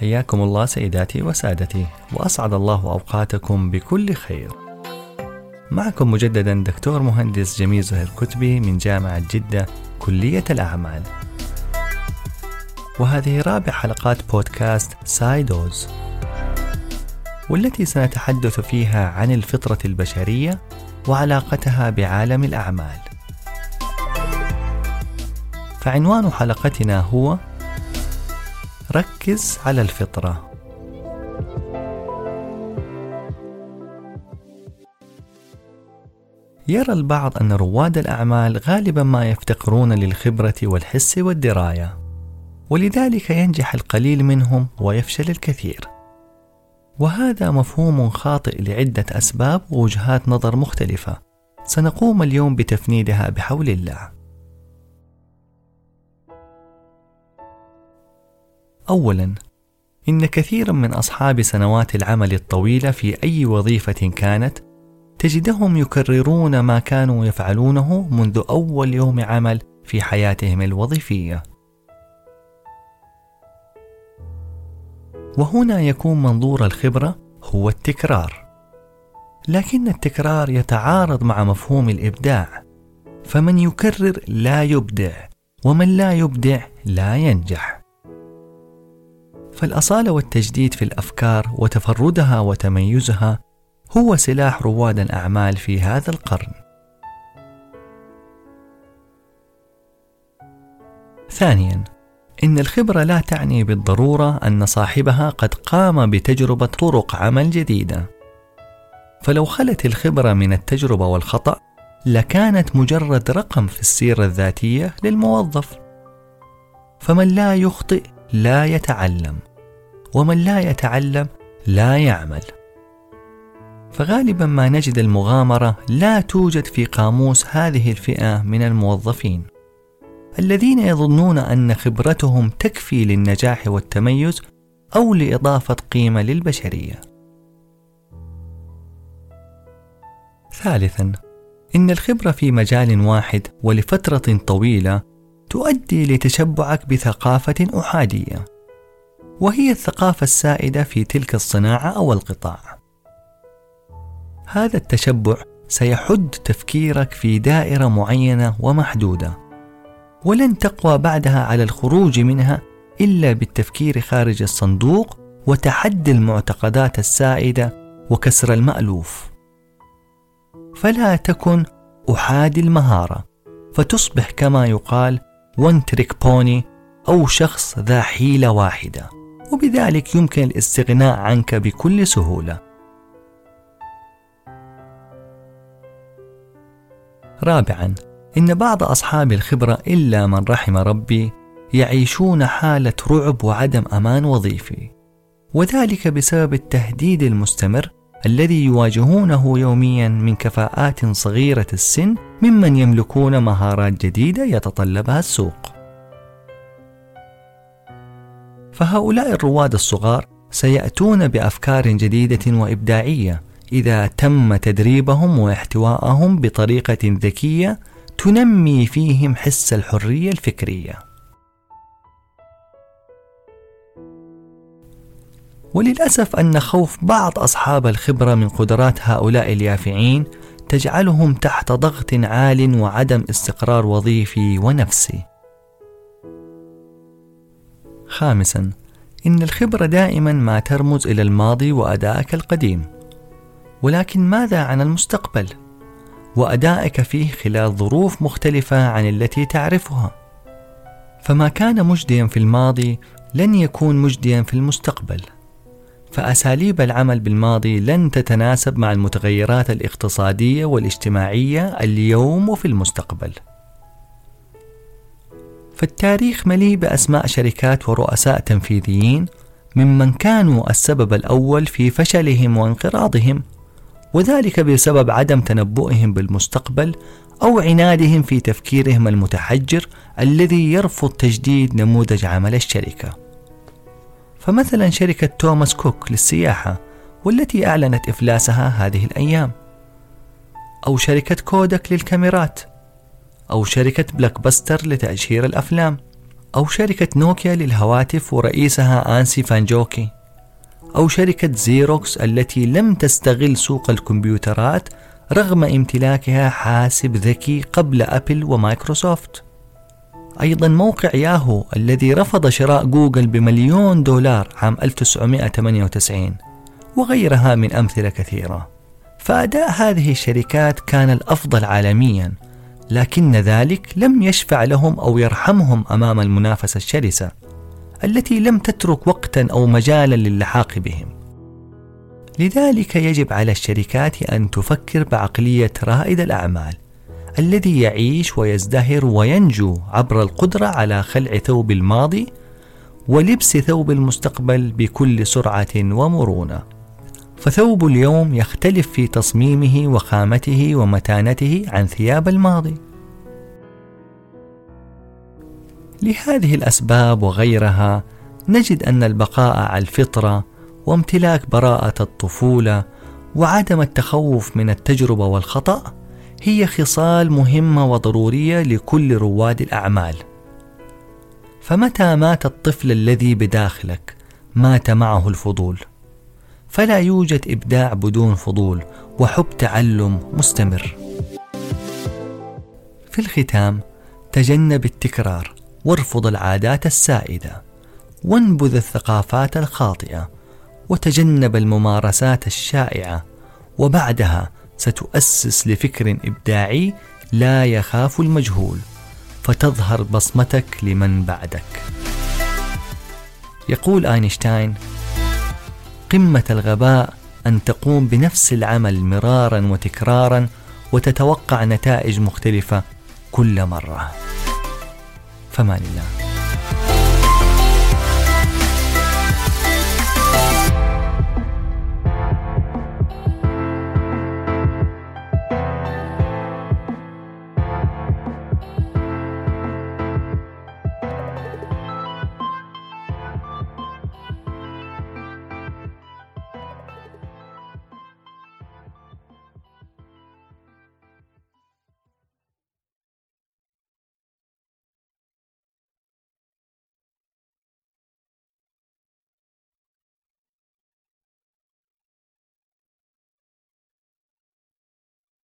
حياكم الله سيداتي وسادتي وأسعد الله أوقاتكم بكل خير. معكم مجددا دكتور مهندس جميل زهير كتبي من جامعة جدة كلية الأعمال. وهذه رابع حلقات بودكاست سايدوز والتي سنتحدث فيها عن الفطرة البشرية وعلاقتها بعالم الأعمال. فعنوان حلقتنا هو ركز على الفطرة. يرى البعض أن رواد الأعمال غالبا ما يفتقرون للخبرة والحس والدراية ولذلك ينجح القليل منهم ويفشل الكثير. وهذا مفهوم خاطئ لعدة أسباب ووجهات نظر مختلفة. سنقوم اليوم بتفنيدها بحول الله. أولا إن كثيرا من أصحاب سنوات العمل الطويلة في أي وظيفة كانت تجدهم يكررون ما كانوا يفعلونه منذ أول يوم عمل في حياتهم الوظيفية. وهنا يكون منظور الخبرة هو التكرار. لكن التكرار يتعارض مع مفهوم الإبداع، فمن يكرر لا يبدع، ومن لا يبدع لا ينجح. فالأصالة والتجديد في الأفكار وتفردها وتميزها هو سلاح رواد الأعمال في هذا القرن. ثانيا إن الخبرة لا تعني بالضرورة أن صاحبها قد قام بتجربة طرق عمل جديدة. فلو خلت الخبرة من التجربة والخطأ لكانت مجرد رقم في السيرة الذاتية للموظف. فمن لا يخطئ لا يتعلم ومن لا يتعلم لا يعمل. فغالبا ما نجد المغامرة لا توجد في قاموس هذه الفئة من الموظفين. الذين يظنون أن خبرتهم تكفي للنجاح والتميز أو لإضافة قيمة للبشرية. ثالثا إن الخبرة في مجال واحد ولفترة طويلة تؤدي لتشبعك بثقافة أحادية وهي الثقافة السائدة في تلك الصناعة أو القطاع. هذا التشبع سيحد تفكيرك في دائرة معينة ومحدودة ولن تقوى بعدها على الخروج منها إلا بالتفكير خارج الصندوق وتحدي المعتقدات السائدة وكسر المألوف. فلا تكن أحادي المهارة فتصبح كما يقال وان تريك بوني أو شخص ذا حيلة واحدة. وبذلك يمكن الاستغناء عنك بكل سهولة. رابعا إن بعض أصحاب الخبرة إلا من رحم ربي يعيشون حالة رعب وعدم أمان وظيفي. وذلك بسبب التهديد المستمر الذي يواجهونه يوميا من كفاءات صغيرة السن ممن يملكون مهارات جديدة يتطلبها السوق فهؤلاء الرواد الصغار سيأتون بأفكار جديدة وإبداعية إذا تم تدريبهم واحتوائهم بطريقة ذكية تنمي فيهم حس الحرية الفكرية. وللأسف أن خوف بعض أصحاب الخبرة من قدرات هؤلاء اليافعين تجعلهم تحت ضغط عال وعدم استقرار وظيفي ونفسي. خامسا إن الخبرة دائما ما ترمز إلى الماضي وأدائك القديم. ولكن ماذا عن المستقبل؟ وأدائك فيه خلال ظروف مختلفة عن التي تعرفها. فما كان مجديا في الماضي لن يكون مجديا في المستقبل. فأساليب العمل بالماضي لن تتناسب مع المتغيرات الاقتصادية والاجتماعية اليوم وفي المستقبل فالتاريخ مليء بأسماء شركات ورؤساء تنفيذيين ممن كانوا السبب الأول في فشلهم وانقراضهم وذلك بسبب عدم تنبؤهم بالمستقبل أو عنادهم في تفكيرهم المتحجر الذي يرفض تجديد نموذج عمل الشركة. فمثلا شركة توماس كوك للسياحة والتي أعلنت إفلاسها هذه الأيام. أو شركة كودك للكاميرات. أو شركة بلاك باستر لتأجير الأفلام. أو شركة نوكيا للهواتف ورئيسها آنسي فانجوكي أو شركة زيروكس التي لم تستغل سوق الكمبيوترات رغم امتلاكها حاسب ذكي قبل أبل ومايكروسوفت أيضا موقع ياهو الذي رفض شراء جوجل بمليون دولار عام 1998 وغيرها من أمثلة كثيرة. فأداء هذه الشركات كان الأفضل عالميا لكن ذلك لم يشفع لهم أو يرحمهم أمام المنافسة الشرسة التي لم تترك وقتا أو مجالا للحاق بهم. لذلك يجب على الشركات أن تفكر بعقلية رائد الأعمال. الذي يعيش ويزدهر وينجو عبر القدرة على خلع ثوب الماضي ولبس ثوب المستقبل بكل سرعة ومرونة. فثوب اليوم يختلف في تصميمه وخامته ومتانته عن ثياب الماضي. لهذه الأسباب وغيرها نجد أن البقاء على الفطرة وامتلاك براءة الطفولة وعدم التخوف من التجربة والخطأ هي خصال مهمة وضرورية لكل رواد الأعمال. فمتى مات الطفل الذي بداخلك مات معه الفضول. فلا يوجد إبداع بدون فضول وحب تعلم مستمر. في الختام تجنب التكرار وارفض العادات السائدة وانبذ الثقافات الخاطئة وتجنب الممارسات الشائعة وبعدها ستؤسس لفكر إبداعي لا يخاف المجهول فتظهر بصمتك لمن بعدك. يقول آينشتاين قمة الغباء أن تقوم بنفس العمل مرارا وتكرارا وتتوقع نتائج مختلفة كل مرة. فمان الله.